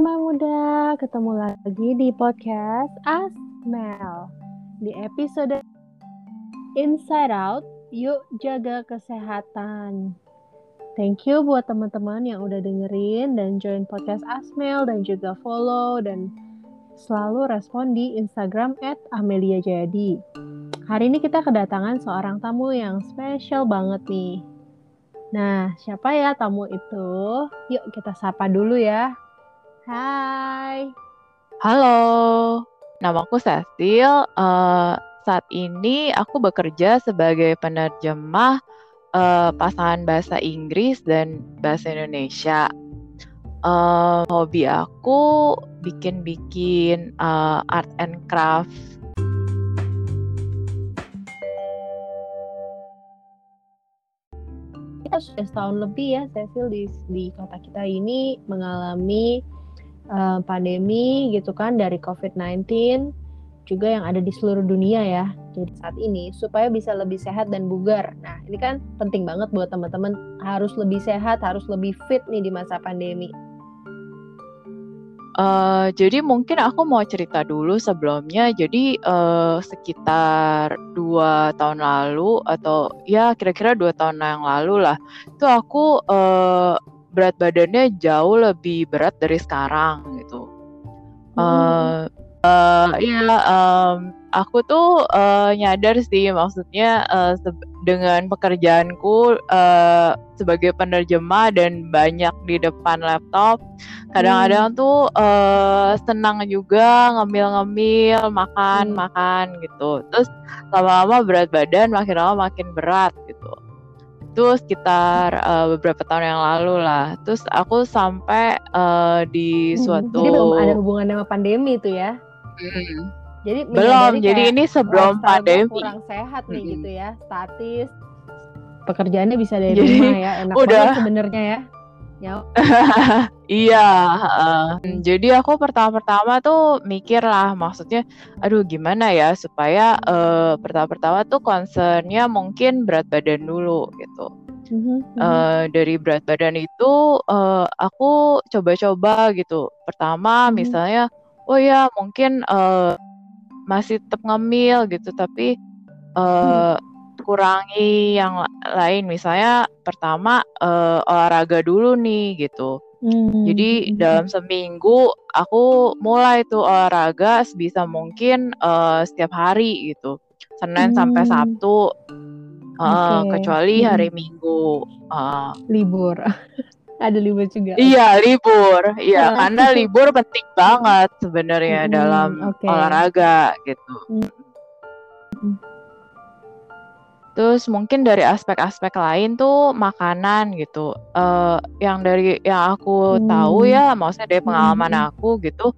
teman muda, ketemu lagi di podcast Asmel. Di episode Inside Out, yuk jaga kesehatan. Thank you buat teman-teman yang udah dengerin dan join podcast Asmel dan juga follow dan selalu respon di Instagram at Amelia Jayadi. Hari ini kita kedatangan seorang tamu yang spesial banget nih. Nah, siapa ya tamu itu? Yuk kita sapa dulu ya. Hai. Halo, namaku Cecil. Uh, saat ini aku bekerja sebagai penerjemah uh, pasangan bahasa Inggris dan bahasa Indonesia. Uh, hobi aku bikin-bikin uh, art and craft kita sudah setahun lebih ya Cecil di di kota kita ini mengalami uh, pandemi gitu kan dari COVID-19 juga yang ada di seluruh dunia ya. Jadi saat ini supaya bisa lebih sehat dan bugar. Nah, ini kan penting banget buat teman-teman harus lebih sehat, harus lebih fit nih di masa pandemi. Uh, jadi mungkin aku mau cerita dulu sebelumnya. Jadi uh, sekitar dua tahun lalu atau ya kira-kira dua tahun yang lalu lah, itu aku uh, berat badannya jauh lebih berat dari sekarang gitu. Uh, uh, ya um, aku tuh uh, nyadar sih maksudnya uh, dengan pekerjaanku uh, sebagai penerjemah dan banyak di depan laptop kadang-kadang hmm. tuh uh, senang juga ngemil-ngemil makan hmm. makan gitu terus lama-lama berat badan makin lama makin berat gitu itu sekitar uh, beberapa tahun yang lalu lah. Terus aku sampai uh, di hmm, suatu jadi belum ada hubungan sama pandemi itu ya? Hmm. jadi belum jadi ini sebelum pandemi. kurang sehat nih hmm. gitu ya statis. Pekerjaannya bisa dari jadi, rumah ya enak udah sebenarnya ya Ya. iya, uh, jadi aku pertama-pertama tuh mikir lah, maksudnya, aduh gimana ya supaya uh, pertama-pertama tuh concernnya mungkin berat badan dulu gitu. Uh, dari berat badan itu uh, aku coba-coba gitu. Pertama mm-hmm. misalnya, oh ya mungkin uh, masih tetap ngemil gitu, tapi uh, kurangi yang lain misalnya pertama uh, olahraga dulu nih gitu hmm. jadi dalam seminggu aku mulai tuh olahraga sebisa mungkin uh, setiap hari gitu senin hmm. sampai sabtu uh, okay. kecuali hmm. hari minggu uh, libur ada libur juga iya libur iya karena libur penting banget sebenarnya hmm, dalam okay. olahraga gitu hmm. Terus mungkin dari aspek-aspek lain tuh makanan gitu. Uh, yang dari yang aku hmm. tahu ya, maksudnya dari pengalaman hmm. aku gitu,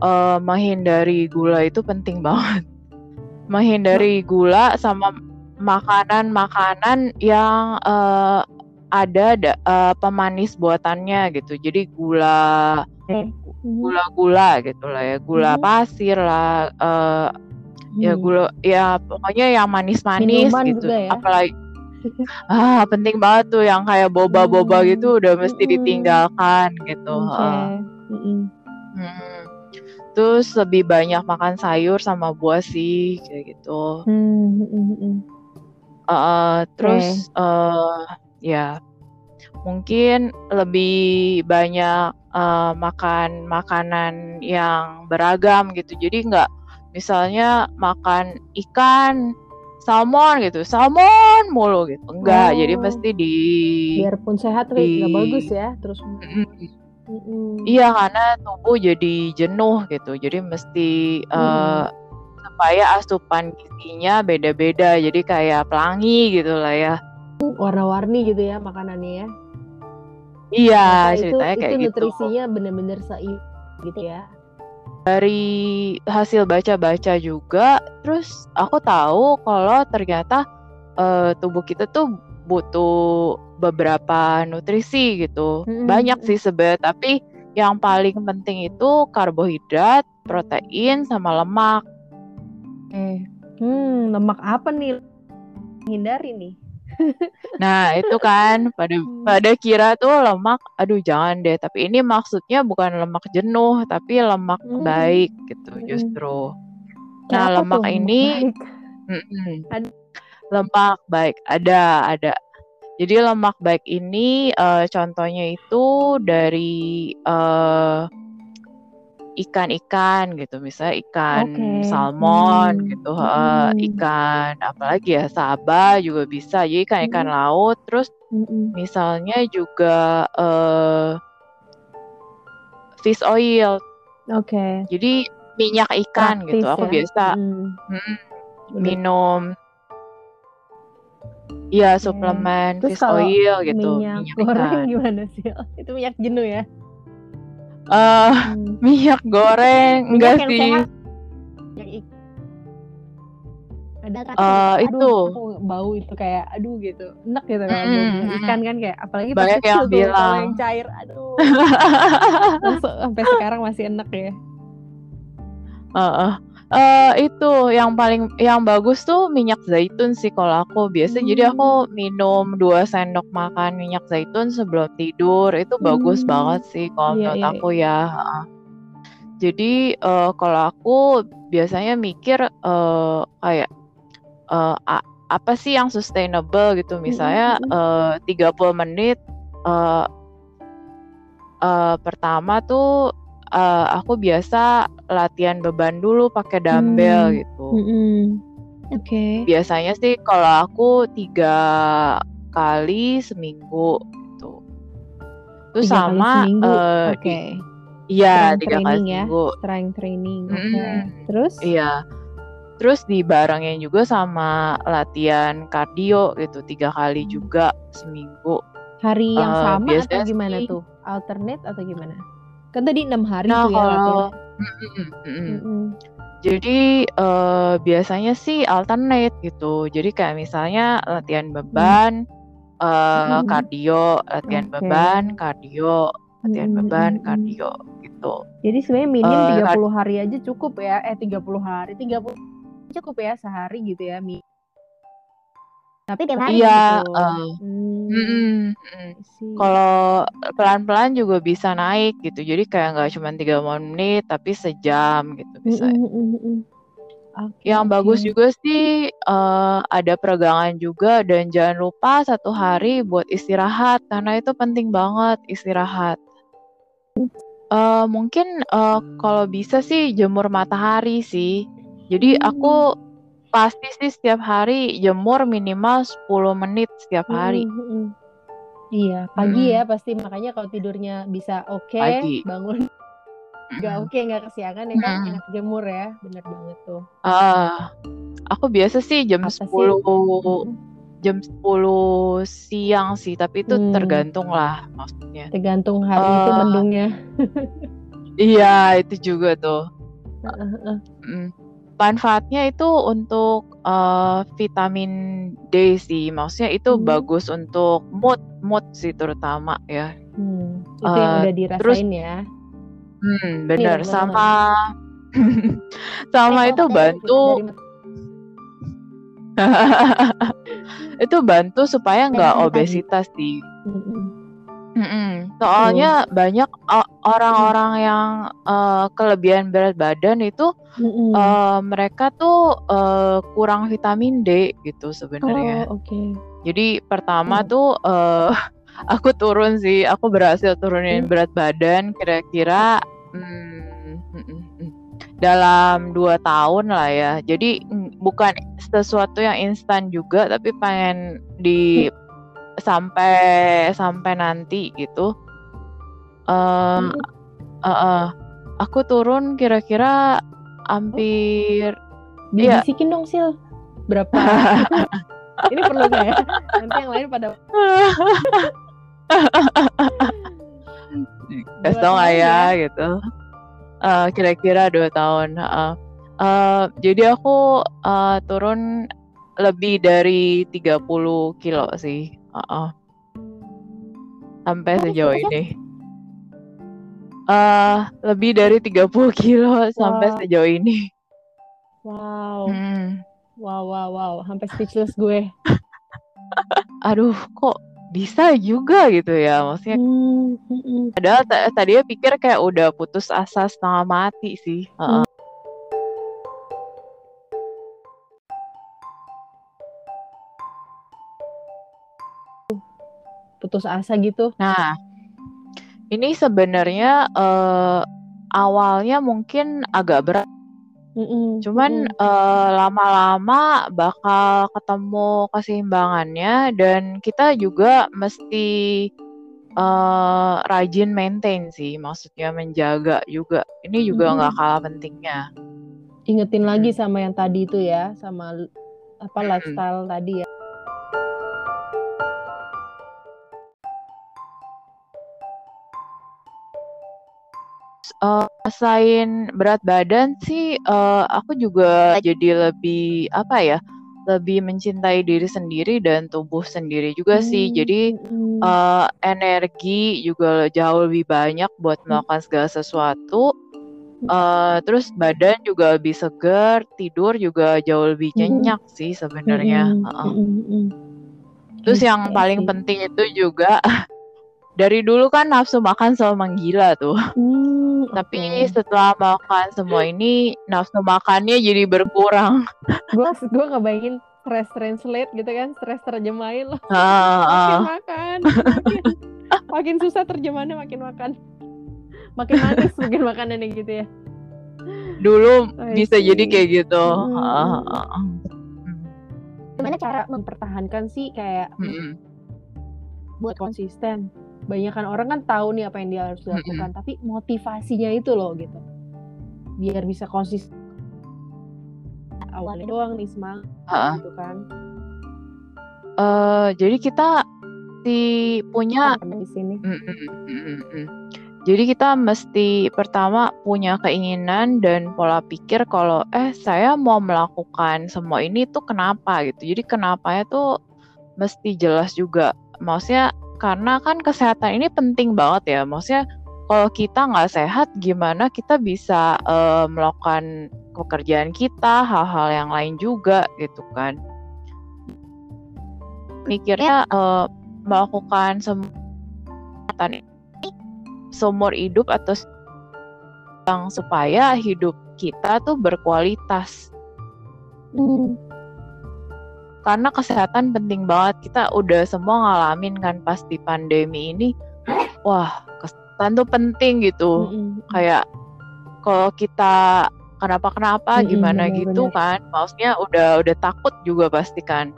uh, menghindari gula itu penting banget. menghindari gula sama makanan-makanan yang uh, ada uh, pemanis buatannya gitu. Jadi gula hmm. gula-gula gitu lah ya, gula hmm. pasir lah, uh, ya hmm. gula ya pokoknya yang manis-manis gitu ya? apalagi ah penting banget tuh yang kayak boba-boba hmm. gitu udah mesti hmm. ditinggalkan gitu okay. hmm. Hmm. terus lebih banyak makan sayur sama buah sih kayak gitu hmm. uh, terus okay. uh, ya mungkin lebih banyak uh, makan makanan yang beragam gitu jadi nggak misalnya makan ikan salmon gitu salmon mulu gitu. Enggak oh. jadi mesti di biarpun sehat tapi nggak bagus ya terus iya karena tubuh jadi jenuh gitu. Jadi mesti mm. uh, supaya asupan gizinya beda-beda. Jadi kayak pelangi gitu lah ya. Warna-warni gitu ya makanannya ya. Iya nah, ceritanya itu, kayak itu gitu. nutrisinya bener-bener seimbang gitu ya dari hasil baca-baca juga, terus aku tahu kalau ternyata uh, tubuh kita tuh butuh beberapa nutrisi gitu. Hmm. Banyak sih sebenarnya, tapi yang paling penting itu karbohidrat, protein, sama lemak. Eh, hmm, lemak apa nih? Hindari nih. Nah, itu kan pada Hmm. pada kira tuh lemak, aduh jangan deh. Tapi ini maksudnya bukan lemak jenuh, tapi lemak Hmm. baik gitu justru. Nah, Kayak apa lemak ini baik? lemak baik ada ada. Jadi lemak baik ini eh, contohnya itu dari eh, ikan-ikan gitu, misalnya ikan Oke. salmon Hmm. gitu, heeh, Mm-mm. ikan apalagi ya saba juga bisa. Jadi ikan-ikan Mm-mm. laut, terus Mm-mm. misalnya juga eh, fish oil. Oke. Jadi minyak ikan gitu. Praktis Aku ya. biasa Mm. mm, Bener. minum ya Oke. suplemen Terus fish oil gitu, minyak minyak goreng ikan. gimana sih? Itu minyak jenuh ya? Eh, Hmm. minyak goreng Minyak enggak yang sih. sehat. Ada gitu, itu bau itu kayak aduh gitu enak gitu minyak mm-mm. ikan kan kayak apalagi pas banyak yang tuh bilang. yang cair aduh langsung sampai sekarang masih enak ya Heeh. Eh, itu yang paling yang bagus tuh minyak zaitun sih kalau aku biasa. Jadi hmm. aku minum 2 sendok makan minyak zaitun sebelum tidur. Itu bagus Hmm. banget sih kalau iya menurut iya aku ya. heeh. Jadi eh, kalau aku biasanya mikir eh, kayak eh, a- apa sih yang sustainable gitu. Mm-mm, Misalnya mm-mm. eh, 30 menit eh, eh, pertama tuh eh, aku biasa latihan beban dulu pakai dumbbell Hmm. gitu. Mm-mm. oke Biasanya sih kalau aku tiga kali seminggu gitu. Terus tiga sama eh, oke di, iya tiga kali ya seminggu. strength training oke Mm-mm. terus Iya. Terus dibarengin juga sama latihan kardio gitu tiga kali juga seminggu. hari yang Eh, sama atau gimana sih. tuh alternate atau gimana kan tadi enam hari Nah tuh ya kalau. Mm-mm. Jadi eh, biasanya sih alternate gitu. Jadi kayak misalnya latihan Hmm. beban, eh, Mm-mm. kardio, latihan Oke. beban, kardio, latihan Mm-mm, beban, kardio gitu. Jadi sebenarnya minim Eh, kad- 30 hari aja cukup ya. Eh 30 hari, 30 cukup ya sehari gitu ya. Mi. Tapi tiap hari iya, gitu. Hmm, mm. See. Kalau pelan-pelan juga bisa naik gitu. Jadi kayak nggak cuma 30 menit, tapi sejam gitu bisa. Mm, mm, mm, mm. Oke, Yang bagus juga sih eh, ada peregangan juga dan jangan lupa satu hari buat istirahat karena itu penting banget istirahat. Eh, mungkin eh, kalau bisa sih jemur matahari sih. Jadi Hmm. aku pasti sih setiap hari jemur minimal 10 menit setiap hari. Mm, mm, mm. Iya, pagi Mm-mm. ya pasti makanya kalau tidurnya bisa oke, Pagi. bangun nggak Mm-mm. oke, nggak kesiangan ya kan, enak jemur ya, bener banget tuh. Ah, aku biasa sih jam Apa sih? 10 Mm, jam 10 siang sih, tapi itu Hmm. tergantung lah maksudnya. tergantung hari itu Eh, mendungnya. Iya, itu juga tuh. Heeh, heeh. Mm. Manfaatnya itu untuk eh, vitamin D sih. Maksudnya itu Hmm. bagus untuk mood, mood sih terutama ya. Hmm, itu yang Eh, udah terus dirasain ya. hmm, Nih bener teman-teman. sama Eh sama itu bantu itu bantu supaya nggak obesitas sih. Mm-mm. Mm-mm. Soalnya banyak o- orang-orang yang eh, kelebihan berat badan itu Mm-mm. eh, mereka tuh eh, kurang vitamin D gitu sebenarnya. Oh, oke. Jadi pertama Hmm. tuh eh, aku turun sih, aku berhasil turunin Hmm. berat badan kira-kira mm, mm, mm, dalam dua tahun lah ya. Jadi mm, bukan sesuatu yang instan juga, tapi pengen di sampai sampai nanti gitu. Eh, Hmm. eh, eh, aku turun kira-kira hampir iya. Dibisikin dong Sil. Berapa? Ini perlu nggak ya? Nanti yang lain pada Kasih tau nggak tahun ya ya. gitu. Eh, kira-kira dua tahun. heeh. Eh, jadi aku eh, turun lebih dari 30 kilo sih. Heeh. Sampai sejauh ini. Eh, lebih dari 30 kilo sampai Wah. sejauh ini. Wow. Hmm. Wow, wow, wow. Sampai speechless gue. aduh kok bisa juga gitu ya maksudnya hmm, hmm, hmm. padahal tadinya pikir kayak udah putus asa setengah mati sih hmm. Putus asa gitu nah ini sebenarnya uh, awalnya mungkin agak berat Mm-mm. Cuman mm lama-lama bakal ketemu keseimbangannya dan kita juga mesti uh, rajin maintain sih, maksudnya menjaga juga. Ini juga nggak mm kalah pentingnya. Ingetin lagi sama yang tadi itu ya, sama apa lifestyle tadi ya. Uh, selain berat badan sih, uh, aku juga jadi lebih apa ya, lebih mencintai diri sendiri dan tubuh sendiri juga sih. Hmm, jadi uh, energi juga jauh lebih banyak buat hmm. melakukan segala sesuatu. Uh, terus badan juga lebih segar, tidur juga jauh lebih nyenyak sih sebenarnya. Uh -uh. Terus yang paling penting itu juga dari dulu kan nafsu makan selalu menggila tuh. Hmm, Tapi setelah makan semua ini nafsu makannya jadi berkurang. gue gue kebayangin stress translate gitu kan, stress terjemahin loh. Uh, uh. Makin makan, makin, makin susah terjemahannya makin makan. Makin manis makin makanannya gitu ya. Dulu oh, bisa see. jadi kayak gitu. Hmm. Uh, uh. Gimana cara mempertahankan sih kayak hmm. Buat konsisten? banyak kan orang kan tahu nih apa yang dia harus lakukan mm-hmm. tapi motivasinya itu loh gitu. Biar bisa konsisten. Awalnya doang nih semangat uh-uh. gitu kan. Uh, jadi kita di punya di sini. Jadi kita mesti pertama punya keinginan dan pola pikir kalau eh saya mau melakukan semua ini tuh kenapa? gitu. Jadi kenapanya tuh mesti jelas juga maksudnya karena kan kesehatan ini penting banget ya. Maksudnya kalau kita nggak sehat gimana kita bisa uh, melakukan pekerjaan kita hal-hal yang lain juga gitu kan? Mikirnya uh, melakukan semua seumur hidup atau yang supaya hidup kita tuh berkualitas. Hmm karena kesehatan penting banget kita udah semua ngalamin kan pas di pandemi ini wah kesehatan tuh penting gitu mm-hmm. kayak kalau kita kenapa-kenapa mm-hmm, gimana bener, gitu bener. kan maksudnya udah udah takut juga pasti kan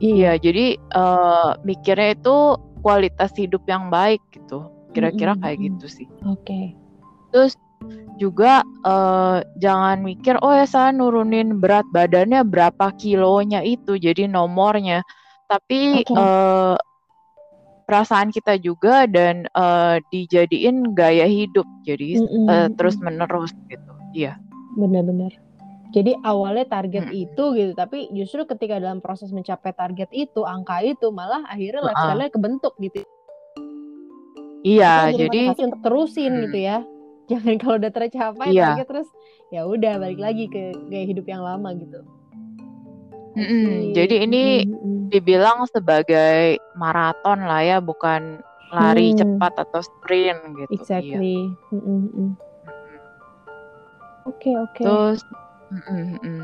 iya jadi uh, mikirnya itu kualitas hidup yang baik gitu kira-kira mm-hmm. kayak gitu sih oke okay. terus juga uh, jangan mikir oh ya saya nurunin berat badannya berapa kilonya itu jadi nomornya tapi okay. uh, eh, perasaan kita juga dan uh, dijadiin gaya hidup jadi mm -hmm. uh, terus menerus gitu iya benar-benar jadi awalnya target hmm. itu gitu tapi justru ketika dalam proses mencapai target itu angka itu malah akhirnya -uh. lifestyle-nya kebentuk gitu iya jadi untuk terusin hmm. gitu ya jangan kalau udah tercapai yeah. terus ya udah balik lagi ke gaya hidup yang lama gitu. Mm -mm. Jadi ini mm -mm. dibilang sebagai maraton lah ya, bukan lari hmm. cepat atau sprint gitu. Iya. Exactly. Oke mm -mm. oke. Okay, okay. Terus mm -mm.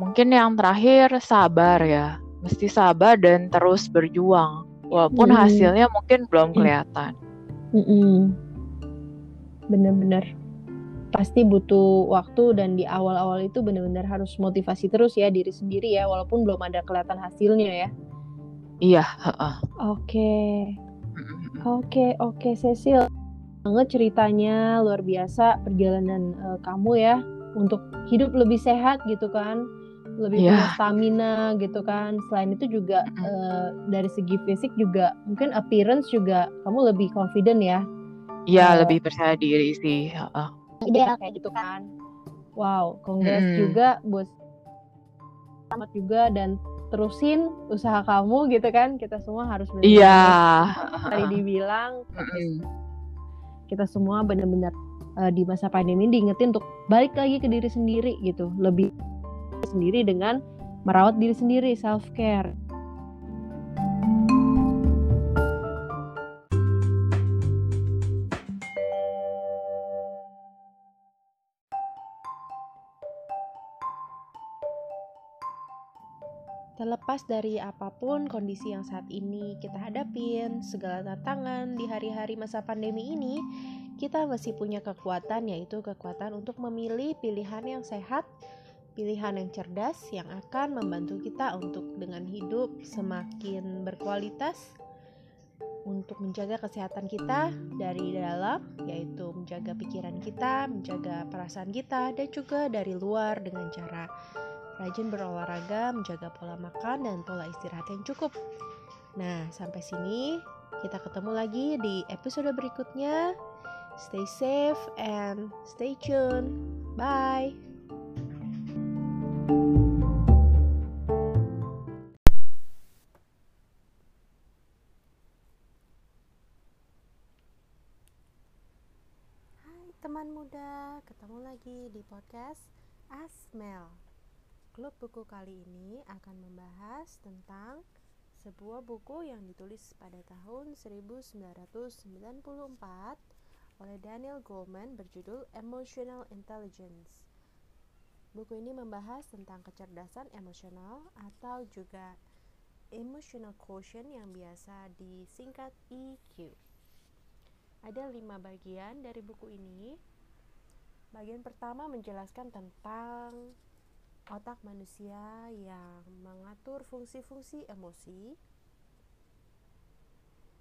mungkin yang terakhir sabar ya, mesti sabar dan terus berjuang, walaupun mm. hasilnya mungkin belum kelihatan. Mm -mm bener-bener pasti butuh waktu dan di awal-awal itu bener-bener harus motivasi terus ya diri sendiri ya walaupun belum ada kelihatan hasilnya ya. Iya oke. Oke oke Cecil. Banget ceritanya luar biasa perjalanan uh, kamu ya untuk hidup lebih sehat gitu kan lebih yeah. punya stamina gitu kan. Selain itu juga uh, dari segi fisik juga mungkin appearance juga kamu lebih confident ya Iya, uh, lebih percaya diri sih, heeh. Ideal kayak gitu kan. Wow, kongres hmm. juga buat selamat juga dan terusin usaha kamu gitu kan. Kita semua harus benar Iya. Tadi dibilang kita semua benar-benar uh, di masa pandemi ini diingetin untuk balik lagi ke diri sendiri gitu. Lebih sendiri dengan merawat diri sendiri, self care. Terlepas dari apa pun kondisi yang saat ini kita hadapin, segala tantangan di hari-hari masa pandemi ini, kita masih punya kekuatan yaitu kekuatan untuk memilih pilihan yang sehat, pilihan yang cerdas yang akan membantu kita untuk dengan hidup semakin berkualitas untuk menjaga kesehatan kita dari dalam yaitu menjaga pikiran kita, menjaga perasaan kita dan juga dari luar dengan cara rajin berolahraga, menjaga pola makan dan pola istirahat yang cukup. Nah, sampai sini kita ketemu lagi di episode berikutnya. Stay safe and stay tuned. Bye. Teman muda, ketemu lagi di podcast Asmel. Klub buku kali ini akan membahas tentang sebuah buku yang ditulis pada tahun 1994 oleh Daniel Goleman berjudul Emotional Intelligence. Buku ini membahas tentang kecerdasan emosional atau juga emotional quotient yang biasa disingkat EQ. Ada lima bagian dari buku ini. Bagian pertama menjelaskan tentang otak manusia yang mengatur fungsi-fungsi emosi.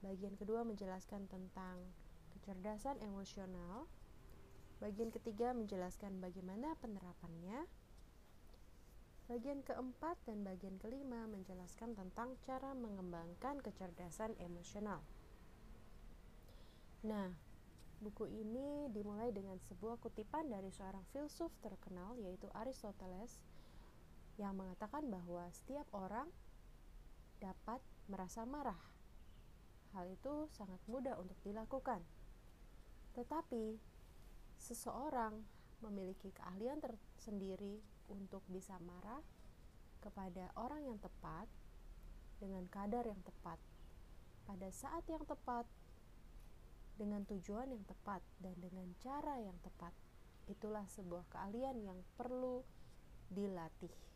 Bagian kedua menjelaskan tentang kecerdasan emosional. Bagian ketiga menjelaskan bagaimana penerapannya. Bagian keempat dan bagian kelima menjelaskan tentang cara mengembangkan kecerdasan emosional. Nah, buku ini dimulai dengan sebuah kutipan dari seorang filsuf terkenal yaitu Aristoteles yang mengatakan bahwa setiap orang dapat merasa marah. Hal itu sangat mudah untuk dilakukan. Tetapi seseorang memiliki keahlian tersendiri untuk bisa marah kepada orang yang tepat dengan kadar yang tepat pada saat yang tepat dengan tujuan yang tepat dan dengan cara yang tepat. Itulah sebuah keahlian yang perlu dilatih.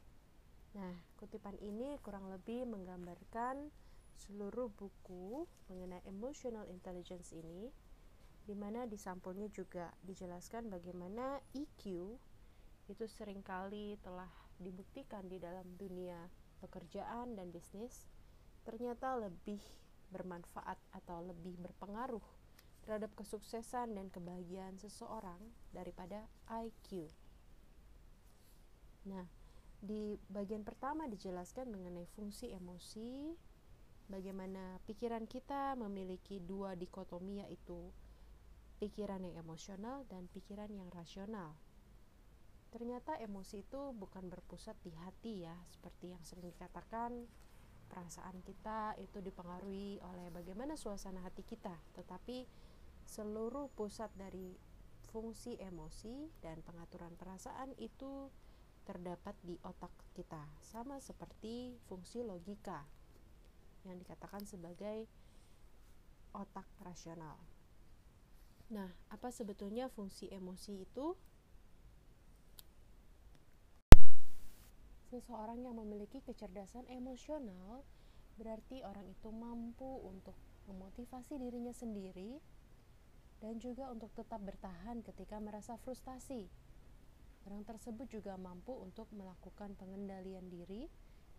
Nah, kutipan ini kurang lebih menggambarkan seluruh buku mengenai emotional intelligence ini, di mana di sampulnya juga dijelaskan bagaimana EQ itu sering kali telah dibuktikan di dalam dunia pekerjaan dan bisnis ternyata lebih bermanfaat atau lebih berpengaruh terhadap kesuksesan dan kebahagiaan seseorang daripada IQ. Nah, di bagian pertama dijelaskan mengenai fungsi emosi, bagaimana pikiran kita memiliki dua dikotomi yaitu pikiran yang emosional dan pikiran yang rasional. Ternyata emosi itu bukan berpusat di hati ya, seperti yang sering dikatakan perasaan kita itu dipengaruhi oleh bagaimana suasana hati kita, tetapi seluruh pusat dari fungsi emosi dan pengaturan perasaan itu terdapat di otak kita, sama seperti fungsi logika yang dikatakan sebagai otak rasional. Nah, apa sebetulnya fungsi emosi itu? Seseorang yang memiliki kecerdasan emosional berarti orang itu mampu untuk memotivasi dirinya sendiri dan juga untuk tetap bertahan ketika merasa frustasi Orang tersebut juga mampu untuk melakukan pengendalian diri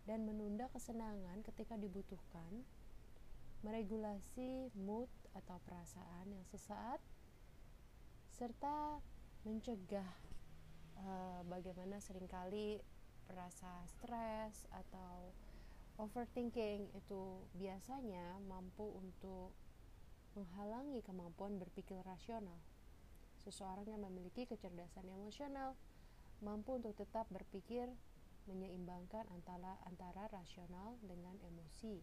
dan menunda kesenangan ketika dibutuhkan, meregulasi mood atau perasaan yang sesaat, serta mencegah uh, bagaimana sering kali rasa stres atau overthinking itu biasanya mampu untuk menghalangi kemampuan berpikir rasional. Seseorang yang memiliki kecerdasan emosional mampu untuk tetap berpikir menyeimbangkan antara antara rasional dengan emosi.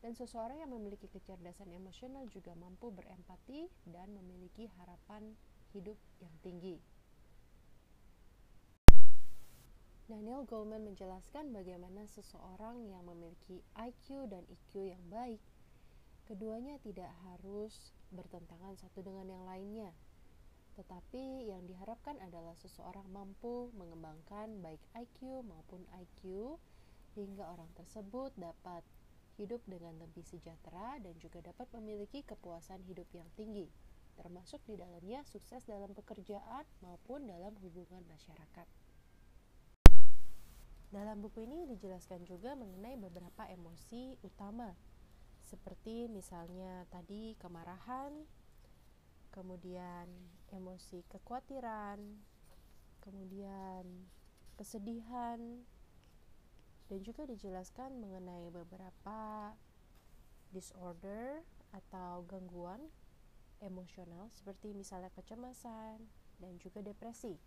Dan seseorang yang memiliki kecerdasan emosional juga mampu berempati dan memiliki harapan hidup yang tinggi. Daniel Goleman menjelaskan bagaimana seseorang yang memiliki IQ dan EQ yang baik, keduanya tidak harus bertentangan satu dengan yang lainnya tetapi yang diharapkan adalah seseorang mampu mengembangkan baik IQ maupun IQ hingga orang tersebut dapat hidup dengan lebih sejahtera dan juga dapat memiliki kepuasan hidup yang tinggi, termasuk di dalamnya sukses dalam pekerjaan maupun dalam hubungan masyarakat. Dalam buku ini dijelaskan juga mengenai beberapa emosi utama, seperti misalnya tadi kemarahan, kemudian emosi kekhawatiran, kemudian kesedihan, dan juga dijelaskan mengenai beberapa disorder atau gangguan emosional seperti misalnya kecemasan dan juga depresi.